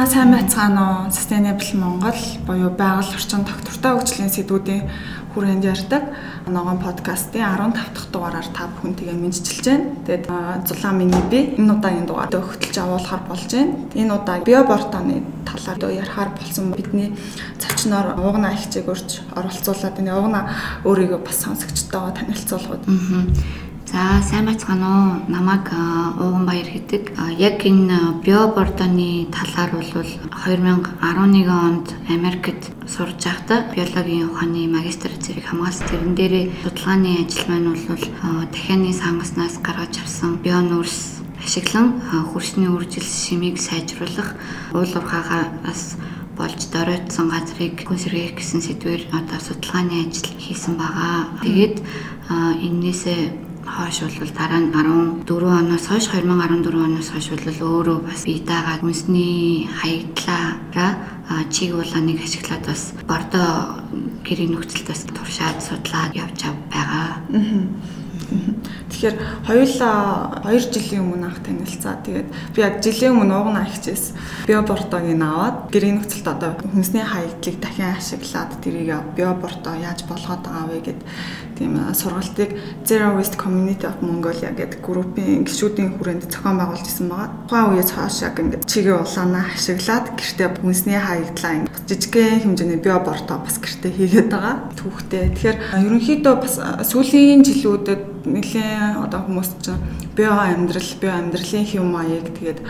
За сайн байцгаана уу? Sustainable Монгол буюу байгаль орчин доктортой хөгжлийн сэдвүүдийн хүрээнд ярьдаг ногоон подкастын 15 дахь дугаараар та бүхэнтэйгээ мэдчилж байна. Тэгээд зулаан миний би энэ удаагийн дугаар өгтөлж авуулахар болж байна. Энэ удаа биобортооны талаар ярихаар болсон бидний зочноор угна ихчийг урьж оролцуулаад энэ угна өөрийгөө бас сонсогчтойгоо танилцуулгад. Аа За сайн байцгаана уу? Намайг Ууган Баяр гэдэг. Яг энэ биобордоны талаар бол 2011 онд Америкт сурж байхдаа биологийн ухааны магистр зэрэг хамгаалсан. Тэрэн дээрээ судалгааны ажил маань бол дахианы сангаснаас гаргаж авсан бионүрс ашиглан хөрсний үржил шимийг сайжруулах уул уурхаагаас болж доройтсон газрыг хүн сэргээх гэсэн сэдвээр одоо судалгааны ажил хийсэн байгаа. Тэгээд энээсээ хойш бол дараа нь 14 оноос хойш 2014 оноос хойш бол өөрөө бас бие дагаад үнсний хаягдлаараа чиг буланыг ашиглаад бас бордо гэрийн нөхцөлд бас туршаад судлаад явж байгаа. Тэгэхээр хоёулаа 2 жилийн өмнө анх танилцаа. Тэгээд би яг жилийн өмнө уугна ахичээс биобортогийн аваад гэрийн нөхцөлд одоо хүнсний хаягдлыг дахин ашиглаад тэрийг биоборто яаж болгоод байгаа вэ гэд тийм сургалтыг Zero Waste Community of Mongolia гэдэг группийн гишүүдийн хүрээнд зохион байгуулж исэн байгаа. Тухайн үеэс хойш яг ингээд чигээ улаанаа ашиглаад гэртээ хүнсний хаягдлаа жижигхэн хэмжээний биоборто бас гэртээ хийгээд байгаа. Түүхтэй. Тэгэхээр ерөнхийдөө бас сүүлийн жилүүдэд нэлээ одоо хүмүүс чинь био амьдрал, био амьдралын хэв маяг тэгээд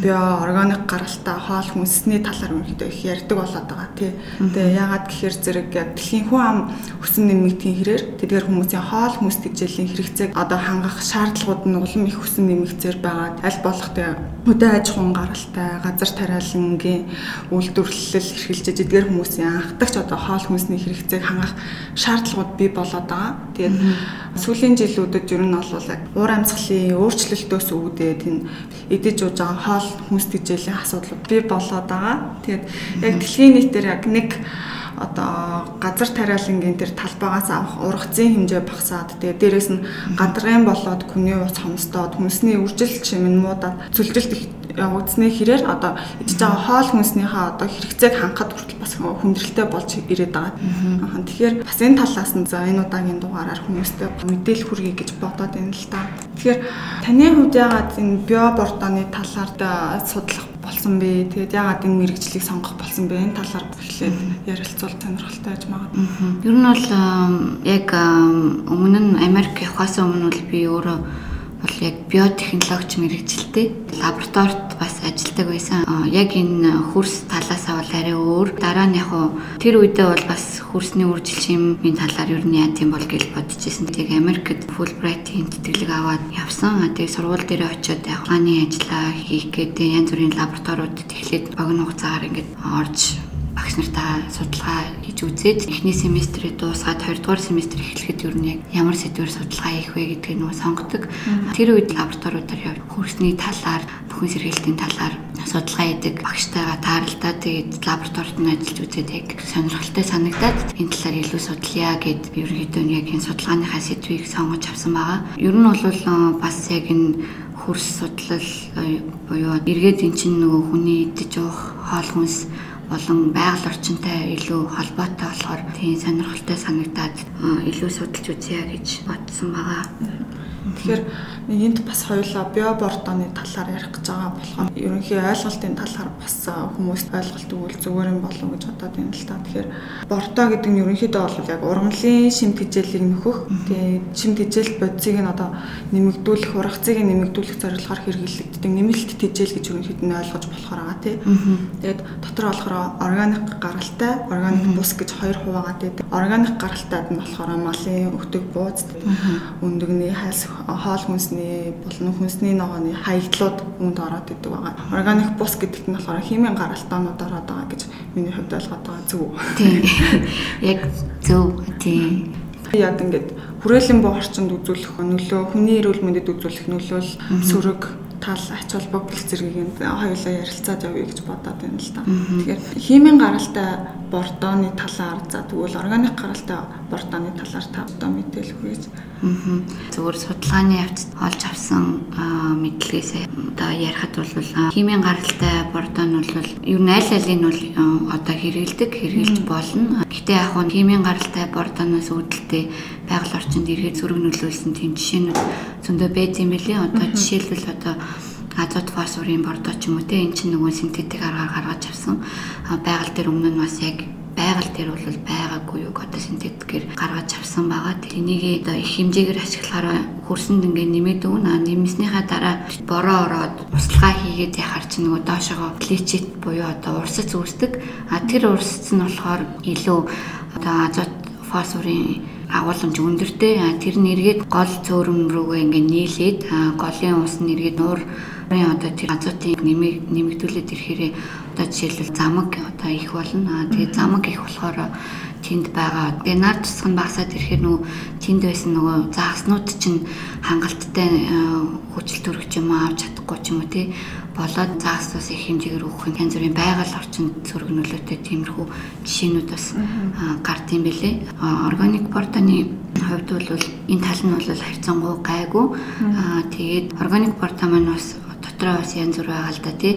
био органик гаралтай хоол хүнсний талаар ерөнхийдөө их ярьдаг болоод байгаа тий. Тэгээ яагаад гэхээр зэрэг дэлхийн хүн ам өсөн нэмэгдгийн хэрээр тэдгээр хүмүүсийн хоол хүнс тэжээлийн хэрэгцээг одоо хангах шаардлагууд нь улам их өсөн нэмэгцээр байгаа. Аль болох тэгээ хөдөө аж ахуйн гаралтай, газар тариалангийн үйлдвэрлэл эрхэлж эдгээр хүмүүсийн анхдагч одоо хоол хүнсний хэрэгцээг хангах шаардлагууд бий болоод байгаа. Тэгээд сүүлийн жилүүдэд ер нь бол яг уур амьсгалын өөрчлөлтөөс үүдээд энэ эдэж ууж байгаа хоол хүнс тэжээлийн асуудлууд бий болоод байгаа. Тэгээд яг дэлхийн нийтээр яг нэг одоо газар тариалангийн тэр талбайгаас авах ургацын хэмжээ багасаад тэгээ дээрэс нь гадаргын болоод хүний ус хомсдоод хүнсний үржилт шимэн муудаад зүлжилт их явагдсны хэрээр одоо идж байгаа хоол хүнснийхээ одоо хэрэгцээг хангахад хүртэл бас хүндрэлтэй болж ирээд байгаа. Аа тэгэхээр бас энэ талаас нь за энэ удаагийн дугаараар хүмүүстээ мэдээлэл хүргэе гэж бодоод байна л та. Тэгэхээр таны хувьд яагаад энэ биобортооны талаар судлах болсон бэ? Тэгээд яагаад энэ мэрэгжлийг сонгох болсон бэ? Энэ талаар эхлээд ярилцвал сонирхолтой байж магадгүй. Ер нь бол яг өмнө нь Америк явахаас өмнө бол би өөрөө бол яг биотехнологич мэрэгжилтэй лабораторид бас ажилладаг байсан. Яг энэ хөрс талаасаа бол арай өөр. Дараа нь яг тэр үедээ бол бас хөрсний үржил шимийн талаар ер нь яа тийм бол гэж бодож ирсэн. Тэг Америкт Fulbright-ийн тэтгэлэг аваад явсан. Тэгээ сургууль дээр очиод яг хааны ажиллаа хийх гэдэг янз бүрийн лабораториудад эхлээд богино хугацаагаар ингээд орж багш нартай судалгаа хийж үзээд эхний семестрээ дуусгаад хоёрдугаар семестр эхлэхэд ер нь яг ямар сэдвээр судалгаа хийх вэ гэдгийг нөгөө сонгодог. Тэр үед лабораториудаар явж хөрсний талаар бүхэн сэргээлтийн талаар судалгаа хийдэг багштайгаа тааралдаа тэгээд лабораторид нь ажиллаж үзээд яг сонирхолтой санагдаад энэ талаар илүү судлая гэд ерөнхийдөө яг энэ судалгааныхаа сэдвийг сонгож авсан байгаа. Ер нь бол бас яг энэ хөрс судлал буюу эргээд эн чинь нөгөө хүний идэж уух хоол хүнс болон байгаль орчинтай илүү холбоотой болохоор тийм сонирхолтой санагдаад илүү судалж үзье гэж бодсон байгаа. Тэгэхээр энд бас хоёулаа биобордоны талаар ярих гэж байгаа болохоор ерөнхий ойлголтын талаар бас хүмүүст ойлголт өгвөл зүгээр юм болов гэж бодоод байна л та. Тэгэхээр бордо гэдэг нь ерөнхийдөө бол яг ургамлын шим тэжээлийг нөхөх. Тэгээ шим тэжээл бодисыг нь одоо нэмэгдүүлэх, ургацыг нэмэгдүүлэх зорилгоор хэрэглэгддэг нэмэлт тэжээл гэж ерөнхийд нь ойлгож болохоор байгаа тий. Тэгээд дотор болохоор органик гаралтай, органик бус гэж хоёр хуваагаад байдаг. Органик гаралтайд нь болохоор малын өвтөг бууз, өндөгний хальс хоол хүнсний болон хүнсний ногооны хаягдлууд үүнд ороод идэг байгаа. Органик бус гэдэгт нь болохоор химийн гаралтаанууд ороод байгаа гэж миний хувьд ойлгоод байгаа зөв. Тийм. Яг зөв. Тийм. Яг ингээд хүрээлэн буу орчинд үзүүлэх нөлөө, хүний эрүүл мэндэд үзүүлэх нөлөөл сөрөг тал ач холбогдол зэргийг хоёулаа ярилцаад явъя гэж бодоод байна л да. Тэгэхээр химийн гаралтай бордооны талаар за тэгвэл органик гаралтай бордооны талаар та одоо мэдээлэл хүргэж. Зүгээр судалгааны явцад олж авсан мэдлэгээс одоо ярихад бол химийн гаралтай бордоо нь бол ер нь аль алийг нь бол одоо хэрэгэлдэг, хэрэгжилж болно. Гэтэ яг нь химийн гаралтай бордооноос үүдэлтэй байгаль орчинд иргэд зүрэг нөлөөлсөн тийм жишээнүүд зөндөө байд юм билий. Одоо жишээлбэл одоо азот фосфорын бордоо ч юм уу те эн чинь нөгөө синтетик аргаар гаргаж авсан байгаль дээр өмнө нь бас яг байгаль дээр бол байгаагүй юу одоо синтетикээр гаргаж авсан байгаа. Энийг одоо их хэмжээгээр ашиглахаараа хөрсөнд ингээ нэмээд өгнө. Нэмснийхаа дараа бороо ороод услага хийгээд яхаар чи нөгөө доошогоо гличит буюу одоо урсц үүсдэг. А тэр урсц нь болохоор илүү одоо азот фосфорын агуулмж өндөртэй. Тэр нэргээд гол цөөрөм рүүгээ ингээ нийлээд голын ус нэргээд нуур одоо тэр азотыг нэмэгдүүлээд ирэхээр одоо жишээлбэл замаг одоо их болно. Тэгээд замаг их болохоор тэнд байгаа. Тэгээ нар тусах нь багасаад ирэхээр нөгөө тэнд байсан нөгөө зааснууд чинь хангалттай хүчил төрөх юм авч чадахгүй ч юм уу тий болоод заагсаас их хэмжээгээр өгөх янз бүрийн байгаль орчинд сөрөг нөлөөтэй тиймэрхүү жишээнүүд бас гард юм бэлээ. Органик бортаны хувьд бол энэ тал нь бол харьцангуй гайгүй. Тэгээд органик борта маань бас дотроо бас янз бүр байгаа л да тий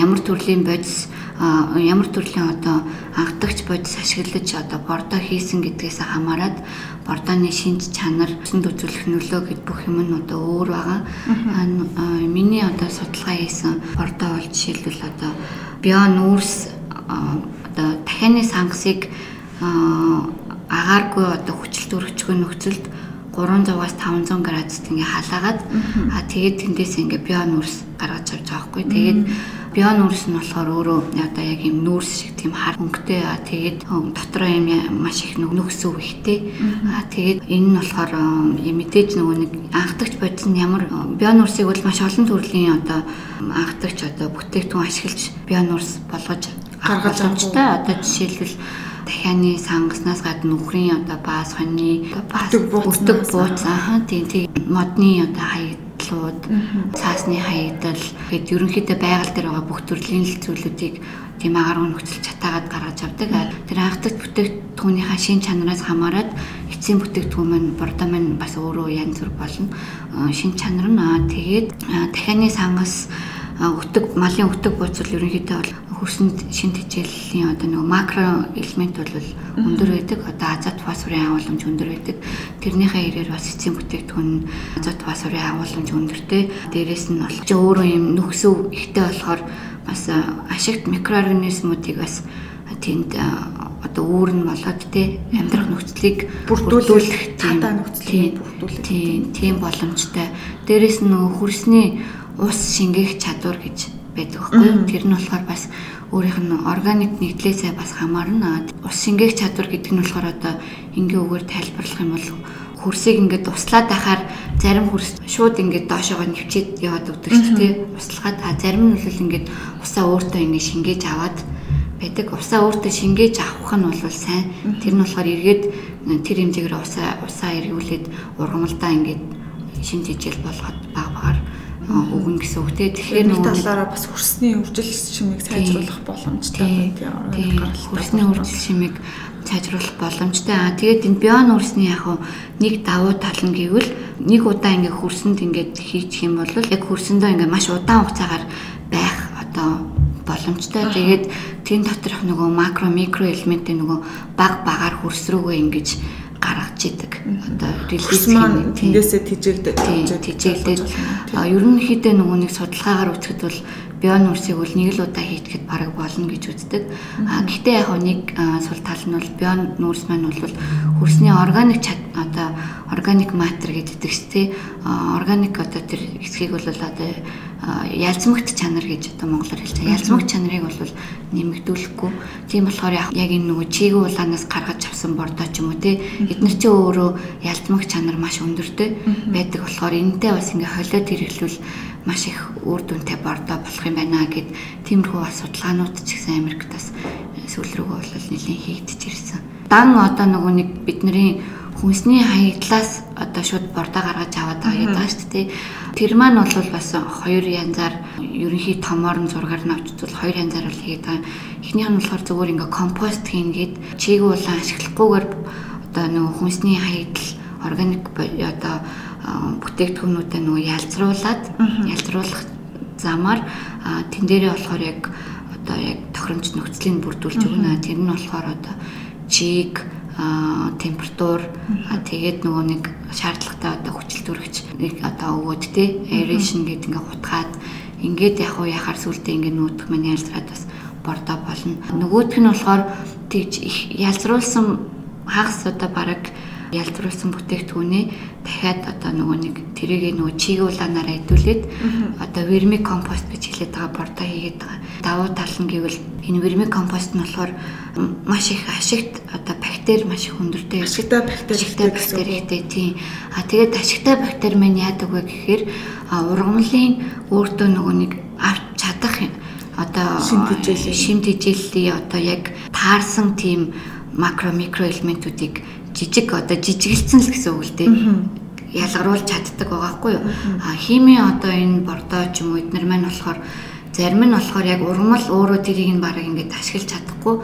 ямар төрлийн бодис ямар төрлийн одоо анхдагч бодис ашиглаж одоо бордоо хийсэн гэдгээс хамаарат бордооны шинж чанар өсөнд үзүүлэх нөлөө гэд бүх юм нь одоо өөр байгаа. Миний одоо судалгаа хийсэн бордоо бол жишээлбэл одоо био нүүрс одоо дахианы сангасыг агааргүй одоо хүчил төрөгчгүй нөхцөлд 300-аас 500 градуст ингээ халаагаад аа тэгээд тэндээс ингээ био нүүрс гаргаж авч байгаа хгүй. Тэгээд био нүүрс нь болохоор өөрөө одоо яг юм нүүрс шиг тийм хар өнгөтэй аа тэгээд дотроо юм маш их нөхсөн үхтэй. Аа тэгээд энэ нь болохоор мэдээж нөгөө нэг анхдагч бодис нь ямар био нүүрсийг бол маш олон төрлийн одоо анхдагч одоо бүтээгдэхүүн ашиглаж био нүүрс болгож гаргаж авчтай одоо жишээлбэл дахианы сангаснаас гадна нөхрийн одоо баас хоньны бас бүтэг бууц аа тийм тийм. Модны одоо хаягдлууд цаасны хаягдал. Гэд ерөнхийдөө байгаль дээр байгаа бүх төрлийн зүйлүүдийг тийм агаар нөхцөл чатаагаад гаргаж авдаг. Тэр анхдагч бүтээгдэхүүнийхаа шин чанараас хамаарат эцсийн бүтээгдэхүүн маань бордоо маань бас өөрөө янз бүр болно. Шин чанар нь тэгээд дахианы сангас өтөг малын өтөг бууц бол ерөнхийдөө бол хөрсөнд шин хичээлийн одоо нэг макро элемент бол өндөр байдаг. Одоо азот фосфорын агуулмж өндөр байдаг. Тэрнийхээ ирээр бас эцсийн бүтээгдэхүүн азот фосфорын агуулмж өндөртэй. Дээрээс нь бол өөрөө юм нөхсөв ихтэй болохоор бас ашигт микроорганизмуудыг бас тэнд одоо үүр нь болоод те амьдрах нөхцөлийг бүрдүүлэх тийм нөхцөлийг бүрдүүлэх тийм боломжтой. Дээрээс нь нөгөө хөрсний ус шингээх чадвар гэж байдаг байхгүй. Тэр нь болохоор бас өөрийнх нь органик нэгдлээсээ бас хамаарна. Ус шингээх чадвар гэдэг нь болохоор одоо энгийн үгээр тайлбарлах юм бол хөрсийг ингээд услаад байхаар зарим хөрс шууд ингээд доошоогоо нэвчээд яваад өгдөг шүү дээ. Услахад а зарим нь бол ингээд усаа өөртөө ингээд шингээж аваад байдаг. Усаа өөртөө шингээж авах нь бол сайн. Тэр нь болохоор эргээд тэр хэмжээгээр усаа усаа эргүүлээд ургамалдаа ингээд шин жижил болгоод баг багаар өгнө гэсэн үг те. Тэгэхээр нэг талаараа бас хөрсний үржил шимийг сайжруулах боломжтой байна тийм хөрсний үржил шимийг сайжруулах боломжтой. Аа тэгээд энэ бион үрсний яг нэг давуу тал нь гэвэл нэг удаа ингээ хөрсөнд ингээд хийчих юм бол яг хөрсөндөө ингээ маш удаан хугацаагаар байх одоо боломжтой. Тэгээд тэн доторх нөгөө макро микро элементийн нөгөө баг багаар хөрс рүүгээ ингэж гаргаж идэг. Одоо релиз маань тэндээсээ тижээгдээд тижээгдээд ерөнхийдөө нөгөө нэг судалгаагаар үзэхэд бол бион үрсийг бол нэг л удаа хийчихэд бараг болно гэж үздэг. А гэхдээ яг нэг сул тал нь бол бион нүүрс маань бол хөрсний органик одоо органик матер гэдэг чинь тий. Органик одоо тэр хэсгийг бол одоо ялцмагт чанар гэж одоо монголоор хэлж байгаа. Ялцмагт чанарыг бол нэмэгдүүлэхгүй. Тийм болохоор яг энэ нөгөө чигийн улаанаас гаргаж авсан бордоо ч юм уу те эдгээр чинь өөрөө ялцмагт чанар маш өндөртэй байдаг болохоор энэтэй бас ингээ холиод хэрэглүүл маш их үр дүнтэй бордоо болох юм байна гэд тиймэрхүү бас судалгаанууд ч гэсэн Америкт бас сүүл рүүгээ бол нэлийн хийгдэж ирсэн. Дан одоо нөгөө нэг бидний хүнсний хаягдлаас одоо шууд бордоо гаргаж аваад байгаа шүү дээ. Тэр маань бол бас хоёр янзаар ерөнхий томоор нь зургаар нь авчвал хоёр янзаар бол хийгээд байгаа. Эхнийх нь болохоор зөвхөн ингээ компост хийнгээд чийг улаан ашиглахгүйгээр одоо нөгөө хүнсний хаягдал органик одоо бүтээгдэхүүнүүдэд нөгөө ялцруулад ялцруулах замаар тэн дээрээ болохоор яг одоо яг тохиромж нөхцөлийг бүрдүүлж өгнө. Тэр нь болохоор одоо чийг температур тэгээд нөгөө нэг шаардлагатай одоо хүчил төрөгч нэг одоо өгөөд те aeration гэдэг ингээ хутгаад ингээд яг уу яхаар сүлдээ ингээ нүүдэх маань ялзраад бас бордоо болно. Нөгөөх нь болохоор тэгж их ялзруулсан хагас одоо бараг ялзруулсан бүтээгдэхүүнээ дахиад одоо нөгөө нэг тэрийг нөгөө чиг улаанаар эдүүлээд одоо верми компост гэж хэлээд байгаа бордоо хийгээд байгаа. Давуу тал нь гэвэл энэ верми компост нь болохоор маш их ашигт одоо бактери маш их өндөртэй ашигтай бактери ашигтай бактери ихтэй тийм. А тэгээд ашигтай бактери маань яадаг вэ гэхээр ургамлын өөртөө нөгөө нэг авч чадах одоо шимт хичээллийн одоо яг таарсан тийм макро микро элементүүдийг жижиг одоо жижигэлцэн л гэсэн үг л дээ. Ялгаруулж чаддаг байгаа хгүй юу. А хими одоо энэ бордоо ч юм уу эднэр маань болохоор зарим нь болохоор яг ургамал өөрөө тэрийг нь бараг ингээд ашиглаж чадахгүй.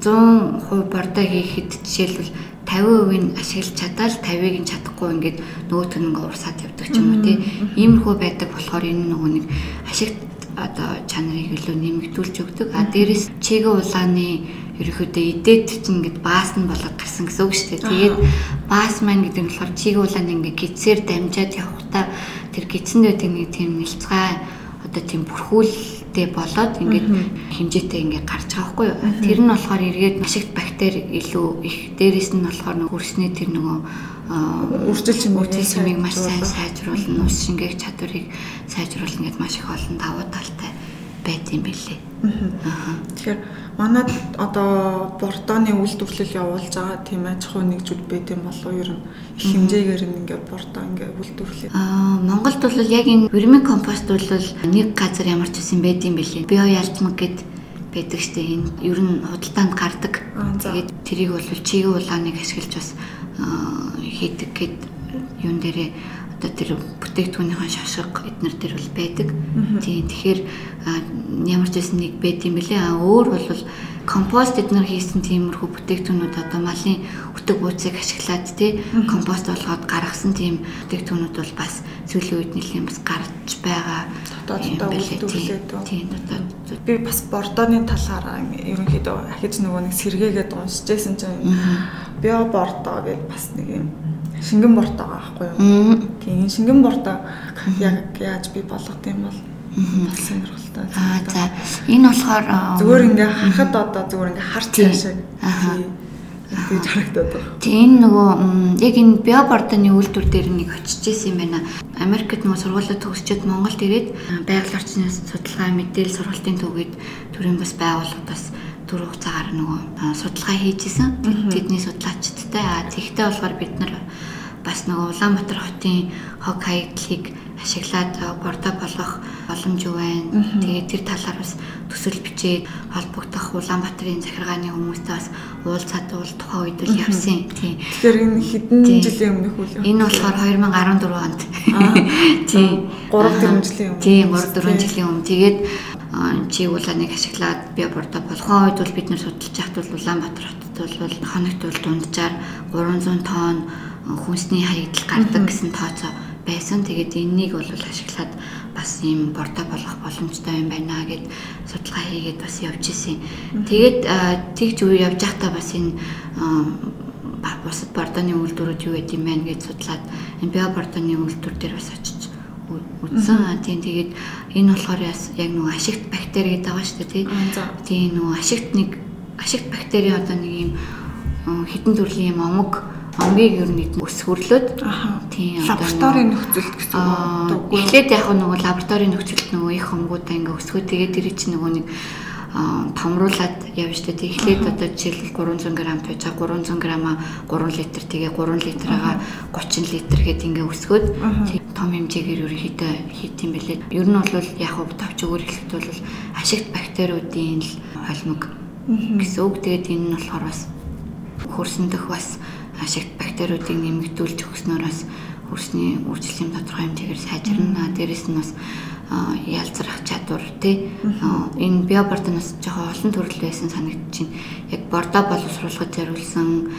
100% бордоо хийхэд жишээлбэл 50% нь ашиглаж чадаал 50-ыг нь чадахгүй ингээд нөгөөт нь ингээд урсаад явдаг ч юм уу тий. Иймэрхүү байдаг болохоор энэ нөгөө нэг ашигт одоо чанарыг илүү нэмэгдүүлж өгдөг. А дээрэс чигэ улааны ерөөхдөө идээд чинь ингээд баас нь болоод гарсан гэсэн үг шүү дээ. Тэгээд баас маань гэдэг нь болохоор чиг ууланд ингээд гидсээр дамжаад явхдаа тэр гидсэнд байдаг нэг тийм нэлцгай одоо тийм бүрхүүлтэй болоод ингээд хэмжээтэй ингээд гарч байгаа хгүй юу. Тэр нь болохоор эргээд машигт бактери илүү их дээрэс нь болохоор хөрсний тэр нөгөө үржил чимээг маш сайн сайжруулна, ус шингээх чадварыг сайжруулна гэдээ маш их олон давуу талтай байт юм билээ. Тэгэхээр манад одоо бордооны үйлдвэрлэл явуулж байгаа тийм аж ахуй нэгжүүд байт юм болов ер нь их хэмжээгээр ингээд бордоо ингээд үйлдвэрлэе. Аа Монголд бол яг энэ верми компост бол нэг газар ямар ч үсэн байт юм бэлээ. Био ялцмаг гэд байдаг штэ энэ ер нь худалдаанд гардаг. Тэгээд тэрийг бол чигээ улааныг ашиглаж бас хийдэг гэд юун дээрээ одоо тэр бүтээгдэхүүнийхэн шашиг эднэр төр бол байдаг. Тийм тэгэхээр ямар ч байсан нэг байд юм бэлээ. А өөр бол компост эднэр хийсэн тиймэрхүү бүтээгдэхүүнүүд одоо малын өтөг бууцыг ашиглаад тий компост болгоод гаргасан тийм бүтээгдэхүүнүүд бол бас сүүлийн үед нэлээд бас гарч байгаа. Дотооддоо үйлдвэрлээд. Тийм дотоод. Би бас бордооны талаараа ерөнхийдөө ахиж нөгөө нэг сэргээгээд уншижсэн чинь био бордоо гэж бас нэг юм шингэн бордоо байхгүй юу. Тийм шингэн бордоо яг яаж би болгох юм бол бас сонирхолтой. Аа за энэ болохоор зүгээр ингээ харахад одоо зүгээр ингээ харц шиг. Аа гэж харагдаад байна. Тийм нөгөө яг энэ биобордоны үйлдвэр дээр нэг очиж исэн юм байна. Америкт нөгөө сургуулиуд төгсчөөд Монголд ирээд байгаль орчны судалгаа мэдээлэл сургалтын төвгээд төрийн бас байгууллагад бас түр хугацаагаар нөгөө судалгаа хийжсэн. Тэдний судлаачдтай. А тэгтээ болохоор бид нар бас нөгөө Улаанбаатар хотын хог хаягдлыг ашиглаад бордо болгох боломж юу байна. Тэгээд тэр талаар бас төсөл бичээд холбогдох Улаанбаатарын захиргааны хүмүүстэй бас уулзаад уул тухайн үед л явсан. Тийм. Тэгэхээр энэ хэдэн жилийн өмнөх үйл Энэ болохоор 2014 онд. Тийм. 3 4 жилийн өмнө. Тийм 3 4 жилийн өмнө. Тэгээд чи улааныг ашиглаад би бордо болгоо үед бол бид нар судалж яхад бол Улаанбаатар хотод бол хоногт бол дунджаар 300 тонн хүнсний хаягдал гардаг гэсэн тооцоо байсан. Тэгээд энэнийг бол ашиглаад бас ийм бордо болгох боломжтой юм байна гэд судалгаа хийгээд бас явж исэн. Тэгээд тэгж үе явж байхдаа бас энэ бусад бордоны үйлдвэрүүд юу гэдэм бэ гэж судлаад энэ био бордоны үйлдвэр дээр бас очиж үзсэн. Тийм тэгээд энэ болохоор яг нөгөө ашигт бактери гэдэг байгаа шүү дээ тийм нөгөө ашигт нэг ашигт бактери одоо нэг юм хитэн төрлийн юм омог амгийг ер нь өсгөрлөөд тийм лабораторийн нөхцөлд гэсэн үг. Эхлээд яг нөгөө лабораторийн нөхцөлд нөгөө их хонгуудаа ингээ өсгөө. Тэгээд тэр чинь нөгөө нэг томруулаад явна шүү дээ. Эхлээд одоо жишээлбэл 300 г байж байгаа 300 г-а 3 литр. Тэгээ 3 литраа 30 литр гэд ингээ өсгөөд. Том хэмжээгээр ерөнхийдөө хийх юм бэлээ. Ер нь бол яг хөө товч өгөр эхлэхэд бол ашигт бактериудын л холимог гэсэн үг. Тэгээд энэ нь болохоор бас хөрсөн дэх бас ашигт бактериудыг нэмэгдүүлж өгснөөр бас хөрсний үйлчлэлийн тодорхой хэмжээгээр сайжирна. Дээрэс нь бас ялцрах чадвар тий энэ биобордоноос жоохон олон төрөл байсан санагдаж байна. Яг бордо боловсруулахад зориулсан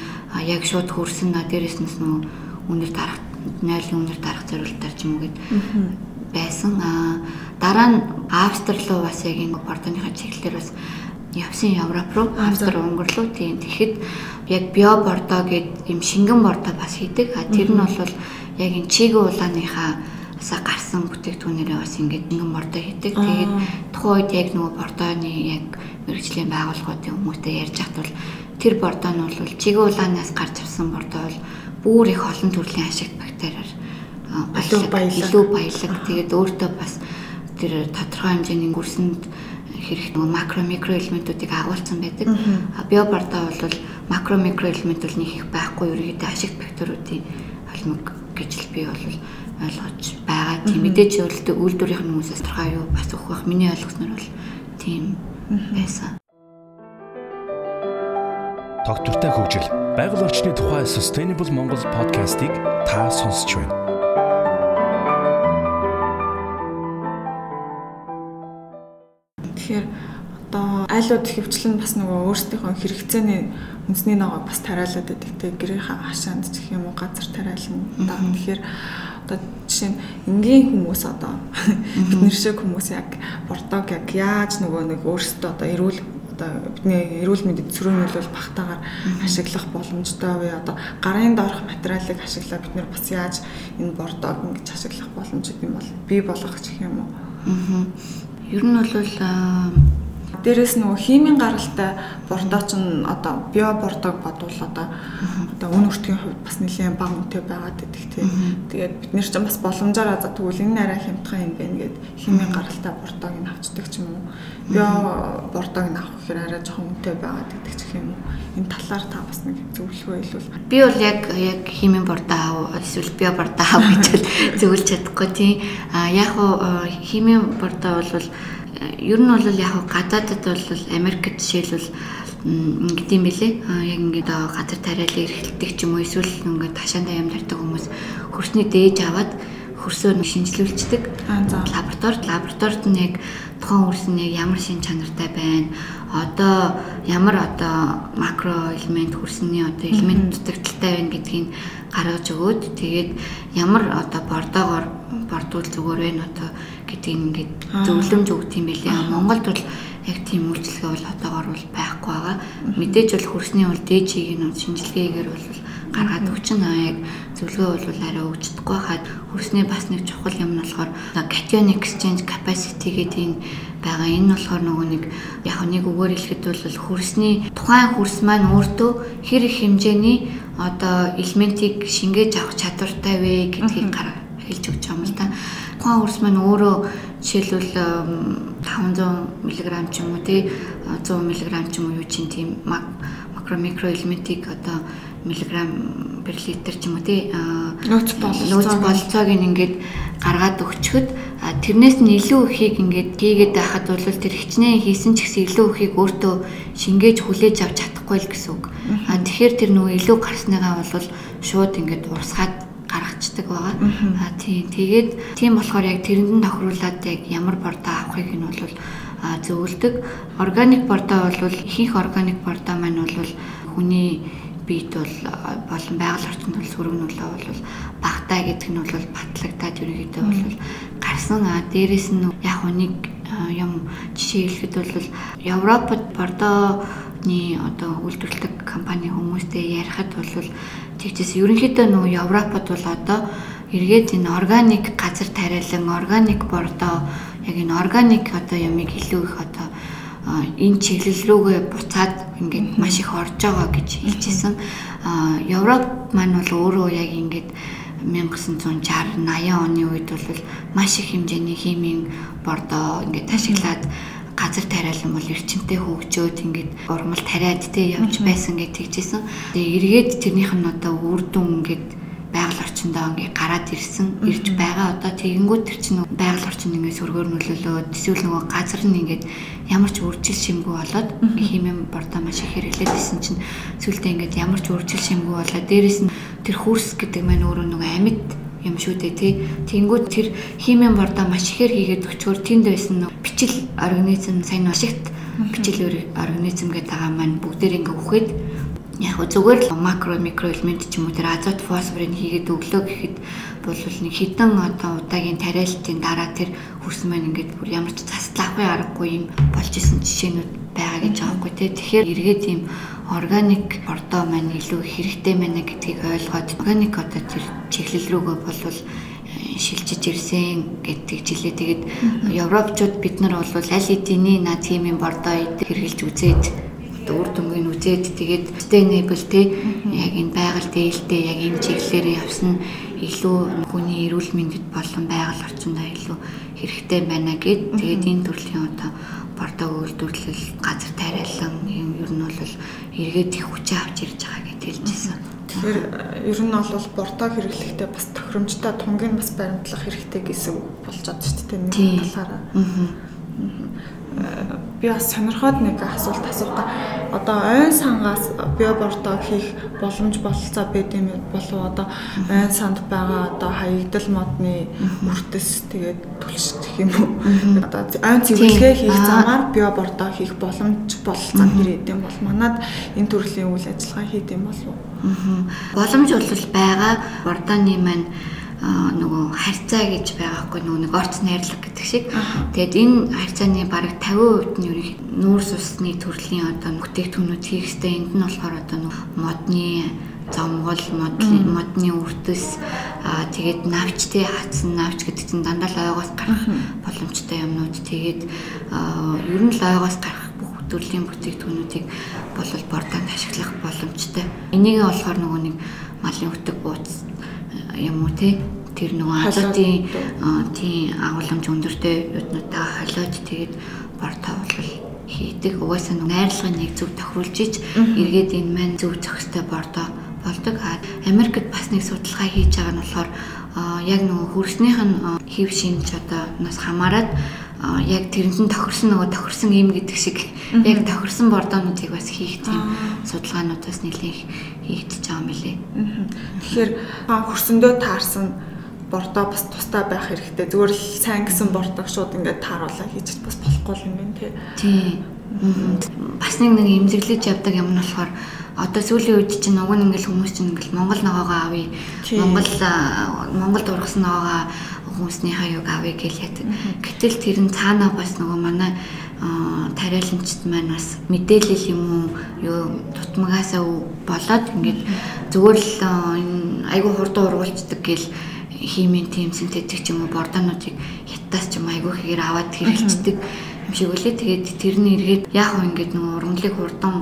яг шууд хөрсөн на дээрэс нь нөгөө үнэр дарах нойлын үнэр дарах зорилтоор ч юм уу гэд байсан. А дараа нь Австрали руу бас яг энэ бордоныхаа чиглэлээр бас явсан Европ руу, Австри, Унгар руу тийм. Тэгэхэд яг био бордо гэд юм шингэн бордо бас хийдэг. А тэр нь бол яг энэ чигэ улааныхаа сая гарсан бүтээгдэхүүнээрээ бас ингээд нэгэн бордоо хийдэг. Тэгээд тухайн үед яг нөгөө бордооны яг мэрэгжлийн байгууллагуудын хүмүүстэй ярьж хат бол тэр бордоо нь бол чигэ улаанаас гарч авсан бордоо бол бүр их олон төрлийн ашигт бактериар илүү баялаг. Тэгээд өөртөө бас тэр тодорхой хэмжээний гүрсэнд хэрэг нөгөө макро микро элементүүдийг агуулсан байдаг. А биобордоо бол макро микро элемент бол нэг их байхгүй ерөөдөө ашигт бактериудын холимог гэж л би бол ойлгож байгаа. Тийм мэдээж үйлдвэрийн хүмүүсээс тодорхой юу бас өгөх байх. Миний ойлгосноор бол тийм байсан. Тогтвортой хөгжил, байгаль орчны тухай Sustainable Монгол подкастыг та сонсч байна. Тэгэхээр одоо айлууд хөвчлэн бас нөгөө өөрсдийнхөө хэрэгцээний үндэсний ногоо бас тариалаад байдаг те гэрийн хашаанд ч гэх юм уу газар тариална. Тэгэхээр одоо жишээ нь энгийн хүмүүс одоо бид нэр шиг хүмүүс яг бордог яг яаж нөгөө нэг өөрсдөө одоо эрүүл одоо бидний эрүүл мэндэд цөрөөнөлөл багтаагаар ашиглах боломжтой вэ? Одоо гарын доорх материалыг ашиглаад бид нэр бас яаж энэ бордог ингэж ашиглах боломжтой юм бол бий болгох гэх юм уу? Аа. Ер нь бол Дээрээс нөгөө химийн гаралтай бордоо ч одоо био бордог бодвол одоо одоо үн өртгийн хувьд бас нэлээд бага үнэтэй байгаад идэх тийм. Тэгээд бид нэр чинь бас боломжоор за тэгвэл энэ арай хямдхан юм байна гэд химийн гаралтай бордог ин авчдаг ч юм уу. Био бордог ин авах гэхээр арай жоохон үнэтэй байгаад идэх ч юм уу. Энэ талаар та бас нэг зөвлөгөө хэлвэл. Би бол яг яг химийн бордоо аав эсвэл био бордоо аав гэж зөвлөж чадахгүй тийм. А яг химийн бордоо бол ер нь бол яг гадаадд бол Америкт жишээлбэл ингэдэм бэлээ. Аа яг ингээд газар тариалан эрхэлдэг ч юм уу эсвэл ингээд ташаандаа юм тарьдаг хүмүүс хөрсний дээж аваад хөрсөө шинжилүүлцдэг. Лабораторид лабораторид нь яг тухайн хөрс нь яг ямар шин чанартай байна. Одоо ямар одоо макро элемент хөрсний одоо элемент дутагдaltaй байна гэдгийг гаргаж өгөөд тэгээд ямар одоо бордоогоор бордуул зүгээр байна одоо гэдгийг ингээд зөвлөмж өгд юм билээ. Монголд бол яг тийм үйлчлэгээ бол одоогор бол байхгүй байгаа. Мэдээж бол хөрсний бол дээжийг нь шинжилгээгээр бол гаргаад өгчин яг зөвлөгөө бол арай өгчдөггүй хаад хөрсний бас нэг чухал юм нь болохоор cation exchange capacity гэдэг энэ байгаа. Энэ болохоор нөгөө нэг яг нэг үгээр хэлэхэд бол хөрсний тухайн хөрс маань өөртөө хэр их хэмжээний одоо элементийг шингээж авах чадвартай вэ гэдгийг гаргаж хэлж өгч байгаа юм л да. Тухайн хөрс маань өөрөө жишээлбэл 500 мг ч юм уу тий 100 мг ч юм уу юу чинь тийм макро микро элементийг одоо миллиграм per литр ч юм уу тий нөөц бололцоог бололцоог ингээд гаргаад өгчөхөд тэрнээс нь илүү ихийг ингээд хийгээд байхад бол тэр хичнээн хийсэн ч гэсэн илүү ихийг өөртөө шингээж хүлээж авч чадахгүй л гэсэн үг. А тэгэхээр тэр нөгөө илүү гарсныгаа бол шууд ингээд урсгаад гаргацдаг байгаа. А тийм тэгээд тийм болохоор яг тэрэнд нь тохируулаад яг ямар бордоо авахыг нь бол зөвлөдөг. Органик бордоо бол ихэнх органик бордоо маань бол хүний биед бол болон байгаль орчинд бол сөрөг нөлөө бол багтаа гэдэг нь бол батлагдаад ерөнхийдөө бол гарсан. А дээрэс нь яг нэг юм жишээ хэлэхэд бол Европод Бордоны одоо үйлдвэрлэдэг компани хүмүүстэй ярихад бол тэгчээс ерөнхийдөө нөгөө Европод бол одоо эргээд энэ органик газар тариалан органик бордоо яг энэ органик одоо ямиг илүү их одоо энэ чиглэл рүүгээ буцаад ингээд маш их орж байгаа гэж хэлжсэн. Европ маань бол өөрөө яг ингээд 1960 80 оны үед бол маш их хэмжээний химийн бордоо ингээд ашиглаад газар тариалан бол эрчимтэй хөгжөөд ингээд урмал тариад тэ явж байсан гэж тэгжсэн. Тэгээ эргээд тэрнийх нь одоо үр дүн ингээд байгаль орчин орчиндөө ингээ гараад ирсэн ирж байгаа. Одоо тэгэнгүүт тэр чинь байгаль орчинд ингээ сөргөөр нөлөөлөөд эсвэл нөгөө газар нь ингээд ямар ч үржил шимгүй болоод химийн бордоо маш их хэрэглээд исэн чинь сүултээ ингээд ямар ч үржил шимгүй болоод дээрэс нь тэр хүрс гэдэг маань өөрөө нөгөө амьд юм шүү дээ тий. Тэнгүүд тэр химийн бордоо маш ихээр хийгээд өчгөр тэнд байсан бичил организм сайн ашигт бичил организм гэдэг байгаа маань бүгдээр ингээ үхээд яг зүгээр л макро микро элемент ч юм уу тэр азот фосфорыг хийгээд өглөө гэхэд бол нэг хідэн одоо удаагийн тариалтын дараа тэр хөрсөн маань ингээд бүр ямар ч заслахгүй аргагүй юм болж исэн жишээнүүд байгаа гэж байгаа хгүй тий. Тэгэхээр эргээд ийм органик ордоо маань илүү хэрэгтэй байна гэдгийг ойлгоод органик одоо тэр чиглэл рүүгээ болвол э, шилжиж ирсэн гэдэг жилээ. Тэгээд европчууд бид нар бол аль эдийн над химийн бордоо хэрэгжилж үзээд үр дүнгийн үзээд тэгээд sustainable те яг энэ байгаль дээлтэй яг энэ чиглэлээр явсан илүү хүний эрүүл мэндэд болон байгаль орчиндөө илүү хэрэгтэй байна гэд. Тэгээд энэ төрлийн одоо бордоо үйлдвэрлэл газар тариалан юм ер нь бол эргээд их хүчээ авч ирж байгаа гэж хэлжсэн. Тэгэхээр ер нь бол бордоо хэрэглэхдээ бас тохиромжтой тунгийг бас баримтлах хэрэгтэй гэсэн болж байгаа шүү дээ нэг талаараа. Би бас сонирхоод нэг асуулт асуух та. Одоо ойн сангаас биобордоо хийх боломж бололцоо байд юм болов одоо ойн санд байгаа одоо хаягдал модны үртэс тэгээд түлш гэх юм уу. Одоо ойн цэвэрлэгээ хийх замаар биобордоо хийх боломж бололцоо ирээд юм бол манад энэ төрлийн үйл ажиллагаа хийд юм болов уу? Боломж бол байгаа. Бордооны маань нөгөө харьцаа гэж байгаа хгүй нөгөө нэг орц найрлаг гэдэг шиг. Тэгээд энэ харьцааны бараг 50% нь ерөнх нүүрс усны төрлийн одоо бүтээгдэхүүнүүд хийх хэрэгтэй. Энд нь болохоор одоо модны зомгол модны модны үрдэс аа тэгээд навчтэй хатсан навч гэдэг чинь дандаа л ойгоос гарах боломжтой юмнууд тэгээд ер нь л ойгоос гарах бүх төрлийн бүтээгдэхүүнүүдийг болол бордонд ашиглах боломжтой. Энийг болохоор нөгөө нэг малын хөтөг бууц юм уу те тэр нөгөө азотын тийм агуулмж өндөртэй юуднуудаа холиод тэгээд бордоо бол хийдэг. Угаасаа найрлагын нэг зөв тохируулж ич эргээд энэ маань зөв зохистой бордоо болдог. Америкт бас нэг судалгаа хийж байгаа нь болохоор яг нөгөө хөрснийх нь хэв шинж одоо нас хамаарат яг тэрэнд нь тохирсон нөгөө тохирсон юм гэдэг шиг яг тохирсон бордоонуудыг бас хийх тийм судалгаануудаас нэлээх хийгдэж байгаа юм билээ. Тэгэхээр хөрсөндөө таарсан бордоо бас тустай байх хэрэгтэй. Зүгээр л сайн гэсэн бордог шууд ингээд тааруулаа хийж бас болохгүй юм байна тий. Тий. Бас нэг нэг имзэглэж явдаг юм нь болохоор одоо сүүлийн үед чинь уг нь ингээл хүмүүс чинь ингээл Монгол ногоогоо авъя. Монгол Монголд ургасан ногоогоо хүмүүсний хаяг авъя ятдаг. Гэтэл тэр нь цаанаа бас нөгөө манай тариаланчд маань бас мэдээлэл юм уу юу тутмагаасаа болоод ингээд зүгээр л энэ айгүй хурдан ургуулцдаг гэл химийн тим синтетик ч юм уу бордоонуудыг хятадас ч юм айгүй хэгээр аваад хэрэгэлцдэг юм шиг үлээ. Тэгээд тэрний эргээд яг хөө ингээд нөгөө ургамлыг хурдан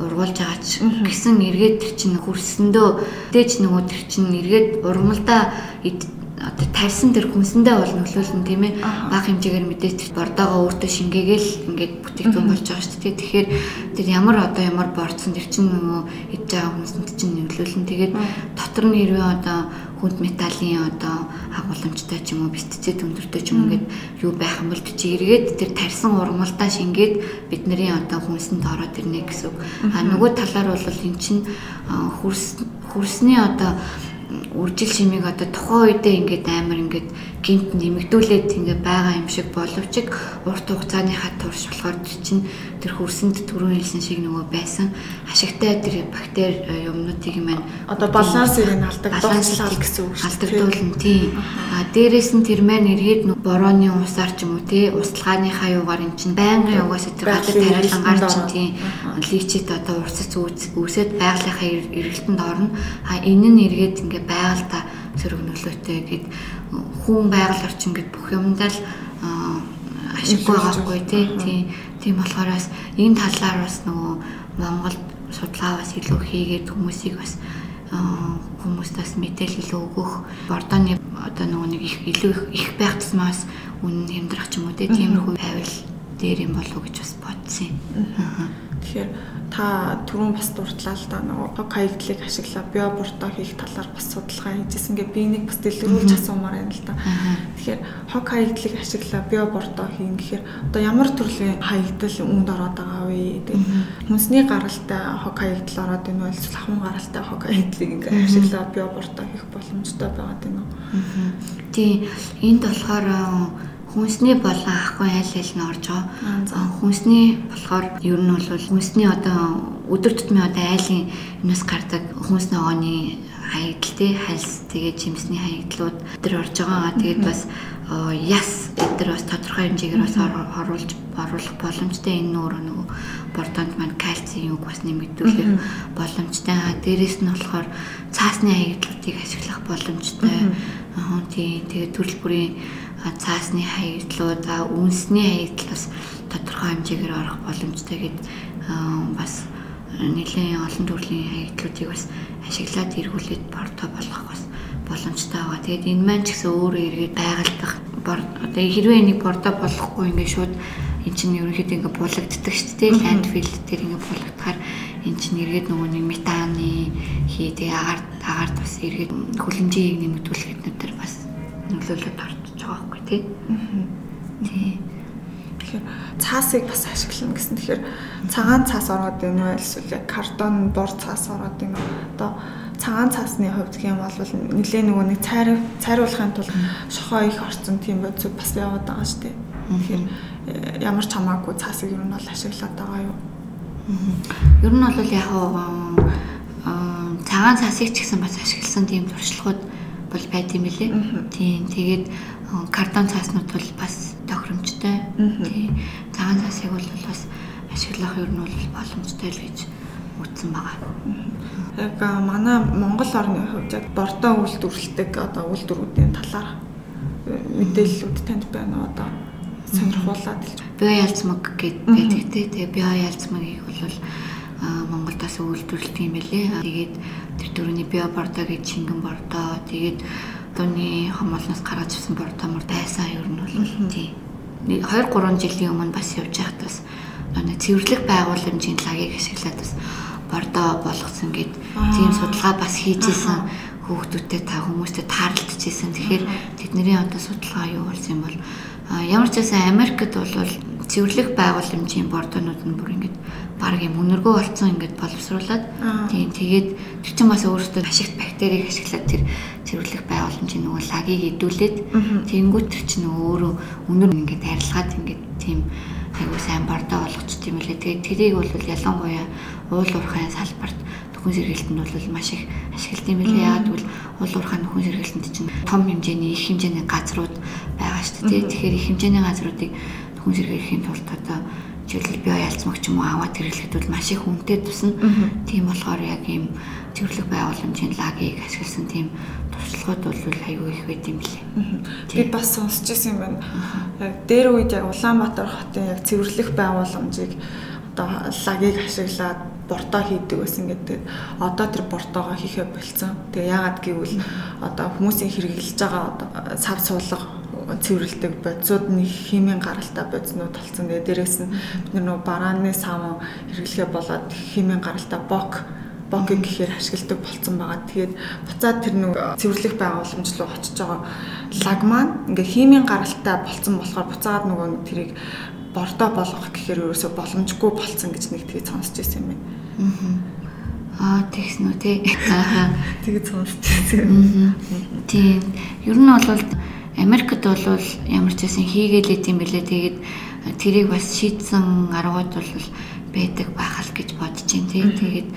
ургуулж байгаа ч гэсэн эргээд тэр чинь хөрсөндөө дээж нөгөө тэр чинь эргээд ургамалдаа одоо тавьсан тэр хүнсэндээ бол нөлөөлнө тийм ээ. Бага хэмжээгээр мэдээж бордоогоо өөртөө шингээгээл ингээд бүтээгдэхүүн болж байгаа шүү дээ. Тэгэхээр тэр ямар одоо ямар борцсон тэр чинь нөгөө идж байгаа хүнсэнд чинь нөлөөлнө. Тэгээд дотор нь хэрвээ одоо хүнд металлын одоо агуулмжтай ч юм уу пестицид өндөртэй ч юм ингээд юу байх юм бол чи эргээд тэр тарьсан ургамалдаа шингээд бидний одоо хүнсэнд ороод ирнэ гэсэн үг. А нөгөө талаар бол эн чинь хөрс хөрсний одоо үржил шимийг одоо тухайн үедээ ингээд амар ингээд гинт нэмэгдүүлээд ингээд байгаа юм шиг боловч урт хугацааныхаа турш болохоор чинь тэр хөрсөнд түрүүн хэлсэн шиг нөгөө байсан ашигтай тэр бактери юмнуудыг маань одоо балансыг нь алдагдуулах гэсэн үг шүү дээ. Алдагдуулна тийм. А дээрэс нь тэр маань эргээд борооны усаар ч юм уу тий устлагааныхаа юугаар эн чинь байнгын угаасаа тэр гадар тариалангаар чинь тийм личит одоо урсц үүсээд байгалийнхаа эргэлтэнд орно. А энэ нь эргээд ингээ байгальтаа зэрэг нөлөөтэй гэд хүн байгаль орчин гэд бүх юмдаа л ашиггүй байгаагүй тий. Тийм Тийм болохоорс энэ талаар бас нөгөө Монголд судалгаа бас илүү хийгээд хүмүүсийг бас хүмүүст бас мэдээлэл өгөх бордооны одоо нөгөө нэг их илүү их байх тусмаас үнэн хэмдрах ч юм уу тийм тиймэрхүү байвал дээр юм болов уу гэж бас бодсон юм. Тэгэхээр та түрүүн бас дурдлаа л да. Нөгөө хог хаягдлыг ашиглаа. Биоборто хийх талаар бас судалгаа хийжсэн. Ингээ би нэг бас дэлгэрүүлж асуумаар байна л да. Тэгэхээр хог хаягдлыг ашиглаа. Биоборто хийн. Гэхээр одоо ямар төрлийн хаягдал үүнд ороод байгаа вэ? Тэгээд хүнсний гаралтай хог хаягдал ороод уу? Эсвэл ахуйн гаралтай хог хаягдлыг ингээ ашиглаа. Биоборто хийх боломжтой байгаа юм уу? Тийм энд болохоор хүнсний болон ахгүй айл айл нь орж байгаа. Хүнсний болохоор ер нь бол хүнсний одоо өдөр тутмын одоо айлын юмс гардаг хүнс ногооны хаягдл тий хальс тэгээ жимсний хаягдлууд тэр орж байгаа. Тэгээд бас яс эдгээр бас тодорхой хэмжээгээр бас оруулж оруулах боломжтой энэ нөр нөгөө бордонд маань кальцийн үг бас нэмэгдүүлэх боломжтой. Дээрээс нь болохоор цаасны хаягдлуудыг ашиглах боломжтой. Аа тий тэгээ төрөл бүрийн цаасны хаягдлууд үнсний хаягдл бас тодорхой хэмжээгээр орох боломжтой гэд бас нэлээд олон төрлийн хаягдлуудыг бас ашиглаад эргүүлээд бордо болгох бас боломжтой байгаа. Тэгээд энэ маань ч гэсэн өөрөө эргээд байгальдах одоо хэрвээ нэг бордо болохгүй ингээд шууд эн чинь ерөнхийдөө ингээд булагддаг шүү дээ. Ландфил дээр ингээд булагдахаар эн чинь эргээд нөгөө нэг метаны хий тэгээ агаар агаард бас эргээд хүлэмжийг нэмэгдүүлэхэд нөтер бас нөлөөлөд орж байгаа байхгүй тий. Тий. Тэгэхээр цаасыг бас ашиглана гэсэн. Тэгэхээр цагаан цаас ороод юм уу эсвэл картон бор цаас ороод юм уу? Одоо цагаан цаасны хувьд гэх юм бол нэлээ нөгөө нэг цайр цайруулахын тулд шохоо их орцсон тийм бодис бас яваад байгаа шүү дээ. Тэгэхээр э, ямар ч хамаагүй цаасыг ер нь бол ашиглаад байгаа юу? Ер нь бол яг цагаан цаасыг ч гэсэн бас ашигласан тийм туршлагууд бол байд юм билээ. Тийм тэгээд картон цааснууд бол бас тохиромжтой. Тийм. Цагаан цаасыг бол бас ашиглах ер нь бол боломжтой л гэж үзсэн байгаа. Яг манай Монгол орны хувьд яг бордоо үйлдвэрлэдэг одоо үйлдвэрүүдийн талаар э, мэдээллүүд танд байна одоо сонирхуулаад хэлж. Био ялцмаг гэдэг тий. Тэгээ био ялцмагийг бол Монголдаас үйлдвэрлэдэг юм байлээ. Тэгээд тэр төрөний био бордоо гэж шингэн бордоо тэгээд дууны хомолноос гаргаж ирсэн бордомор байсан ер нь бол. Тий. 2 3 жилийн өмнө бас явж байхад бас нэг цэвэрлэх байгууламжийн лагийг ашиглаад бас бордоо болгосон гэд. Тийм судалгаа бас хийжсэн. Хүүхдүүдтэй та хүмүүстэй таарлажсэн. Тэгэхээр тэдний одоо судалгаа юу болсон юм бол ямар ч байсан Америкт бол цэвэрлэх байгууламжийн бордонууд нь бүр ингэж баг юм өнөргөө болцсон ингээд боловсруулад. Тийм тэгээд тэр чинь бас өөрөөсөө ашигт бактерийг ашиглаад тэр цэвэрлэх байгууламжийн нөгөө лагийг идүүлээд тэнгуут тэр чинь өөрөө өнөр ингээд арилгаад ингээд тийм айгуу сайн бордоо болгочих юм лээ. Тэгээд тэрийг бол ялангуяа уул уурхайн салбарт нөхөн сэргэлтэнд бол маш их ашигладаг юм билээ. Яг тэгвэл уул уурхайн нөхөн сэргэлтэнд чинь том хэмжээний их хэмжээний газрууд байгаа шүү дээ. Тэгэхээр их хэмжээний газруудыг нөхөн сэргээхийн тулд одоо жишээлбэл био ялцмагч юм уу аваад хэрэглэхэд бол маш их үнэтэй тусна. Тийм болохоор яг ийм цэвэрлэх байгууламжийн лагийг ашигласан тийм туршлагууд бол аюу их байт юм билээ. Би бас сонсч ирсэн юм байна. Яг дээр үед яг Улаанбаатар хотын яг цэвэрлэх байгууламжийг одоо лагийг ашиглаад бордоо хийдэг байсан гэдэг. Одоо тэр бордоогоо хийхэ болцсон. Тэгээ яагаад гэвэл одоо хүмүүсийн хэрэгжилж байгаа одоо сав суулга цэвэрлдэг бодисууд нэг химийн гаралтай бодиснууд толцсон. Тэгээ дээрэс нь бид нөгөө барааны сав хэрэглэхэ болоод химийн гаралтай бок бокийг гэхээр ашигладаг болцсон байгаа. Тэгээд буцаад тэр нэг цэвэрлэх байгууламж руу очиж байгаа лаг маань ингээ химийн гаралтай болцсон болохоор буцаад нөгөө тэрийг бордоо болгох гэхээр ерөөсө боломжгүй болцсон гэж нэг тэгээд сонсч ирсэн юм байна. Аа тэгсэн үү тий. Аа тэгээд сонсч ирсэн. Тийм. Ер нь бол Америкт бол ямар ч байсан хийгээлээ тийм билээ. Тэгээд тэрийг бас шийдсэн аргууд бол байдаг байхал гэж бодож байна тий. Тэгээд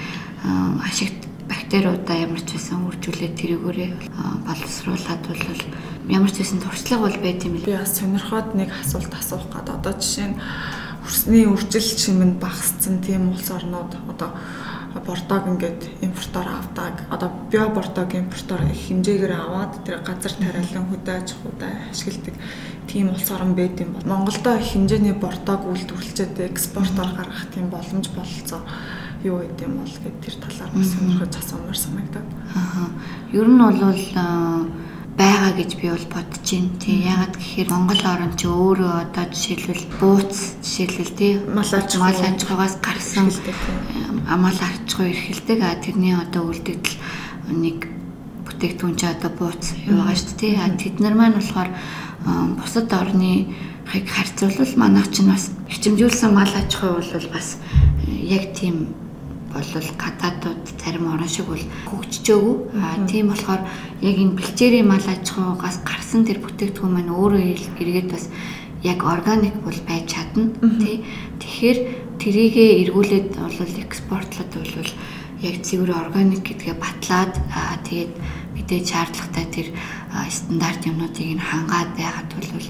ашигт бактериудаа ямар ч байсан үржүүлээд тэрүүгээрээ боловсруулад бол ямар ч байсан туршлага бол байт юм л. Би бас сонирхоод нэг асуулт асуух гээд одоо жишээ нь хөрсний үржил чимэнд багассан тийм улс орнууд одоо бордог ингээд импортоор авдаг. Одоо био бордог импортоор их хэмжээгээр аваад тэр газар тариалан хөдөө аж ахуйдаа ашигладаг тийм улс орн байд юм бол Монголдо их хэмжээний бордог үйлдвэрлэжээд экспортоор гаргах тийм боломж бололцоо юу гэдэг юм бол гэд тэр талаар бас сонирхож асуумаар санагдаад. Аа. Ер нь бол байгаа гэж би бол бодож байна. Тий ягаад гэхээр Монгол орн чи өөрөө одоо жишээлбэл бууц жишээлбэл тий Мал аж ахуй. мал аж ахуйгаас гарсан амал арчгүй эрхэлдэг. А тэрний одоо үлдэгдэл нэг бүтээгдэхүүн чи одоо бууц байгаа шүү дээ. А тэд нар маань болохоор бусад орны хыг харьцуулбал манайх чинь бас хичэмжүүлсэн мал аж ахуй бол бас э, яг тийм болвол гадаадууд зарим орн шиг бол хөгжижөөгүй. А тийм болохоор яг энэ бэлчээрийн мал аж ахуйгаас гарсан тэр бүтээгдэхүүн маань өөрөө эргээд бас яг органик бол байж чадна тий. Тэгэхээр трийгээ эргүүлээд бол экспортлоод бол яг цэвэр органик гэдгээ батлаад аа тэгээд мэдээж шаардлагатай тэр стандарт юмнуудыг нь хангаад байгаад бол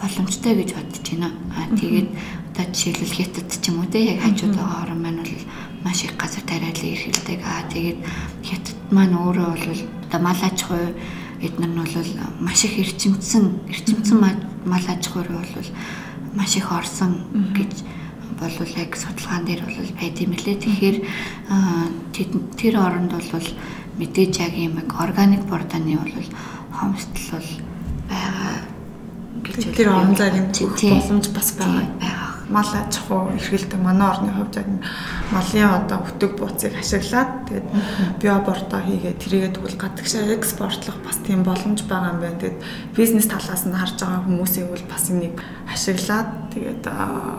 боломжтой гэж бодож байна. Аа тэгээд одоо жишээлбэл хятад ч юм уу те яг хажууд байгаа орн маань бол маш их газар тариалан эрхэлдэг. Аа тэгээд хятад маань өөрөө бол одоо мал аж ахуй эднэр нь бол маш их эрчимцэн эрчимцэн мал аж ахуй бол маш их орсон гэж болвол яг судалгаан дээр бол байд юм лээ. Тэгэхээр тэр оронд бол мэдээж яг юм органик бордоны бол хомсдол бол байгаа гэж Тэр бүх байна. боломж бас байгаа. Мал аж ахуй эрхэлдэг манай орны хувьд яг малын одоо өтөг бууцыг ашиглаад тэгээд био бордоо хийгээд тэрийгээ тэгвэл гадагшаа экспортлох бас тийм боломж байгаа юм байна. Тэгээд бизнес талаас нь харж байгаа хүмүүсийн бол бас энийг ашиглаад тэгээд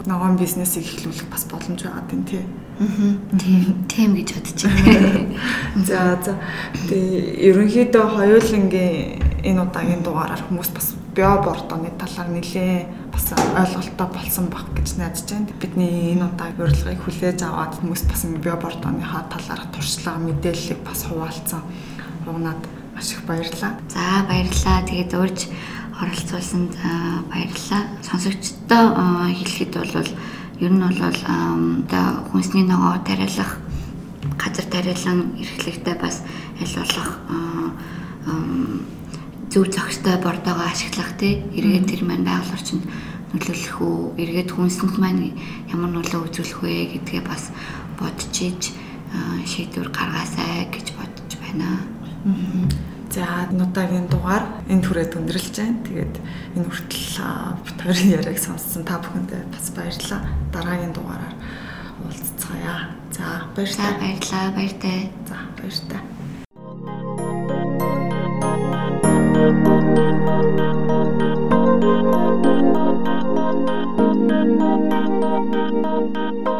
ногоон бизнесийг эхлүүлэх бас боломж байгаа тийм тий. Тийм, тийм гэж бодож байна. За за. Тэгээ ерөнхийдөө хоёулангийн энэ удаагийн дугаараар хүмүүс бас био бордоны талаар нэлээ бас ойлголттой болсон баг гэж найдаж байна. Бидний энэ удаагийн урилгыг хүлээж аваад хүмүүс бас био бордоныхаа талаар туршлага мэдээллийг бас хуваалцсан. Угнаад маш их баярлалаа. За баярлалаа. Тэгээд урьж оролцуулсанд аа, баярлалаа. Сонсогчдоо хэлэхэд бол ер нь бол одоо хүнсний ногоо тариалах газар тариалан эрхлэгтэй бас аль болох зөв зохистой бордоогоо ашиглах тий эргээд тэр маань байгаль орчинд нөлөөлөх үү эргээд хүнсэнд маань ямар нөлөө үзүүлэх вэ гэдгээ бас бодож иж шийдвэр гаргаасай гэж бодож байна. За энэ удаагийн дугаар энэ түрээд өндөрлж байна. Тэгээд энэ хүртэл хоёрын яриаг сонссон та бүхэндээ бас баярлалаа. Дараагийн дугаараар уулзцаая. За баярлалаа. баярлалаа баяртай. За баярлалаа. Thank you.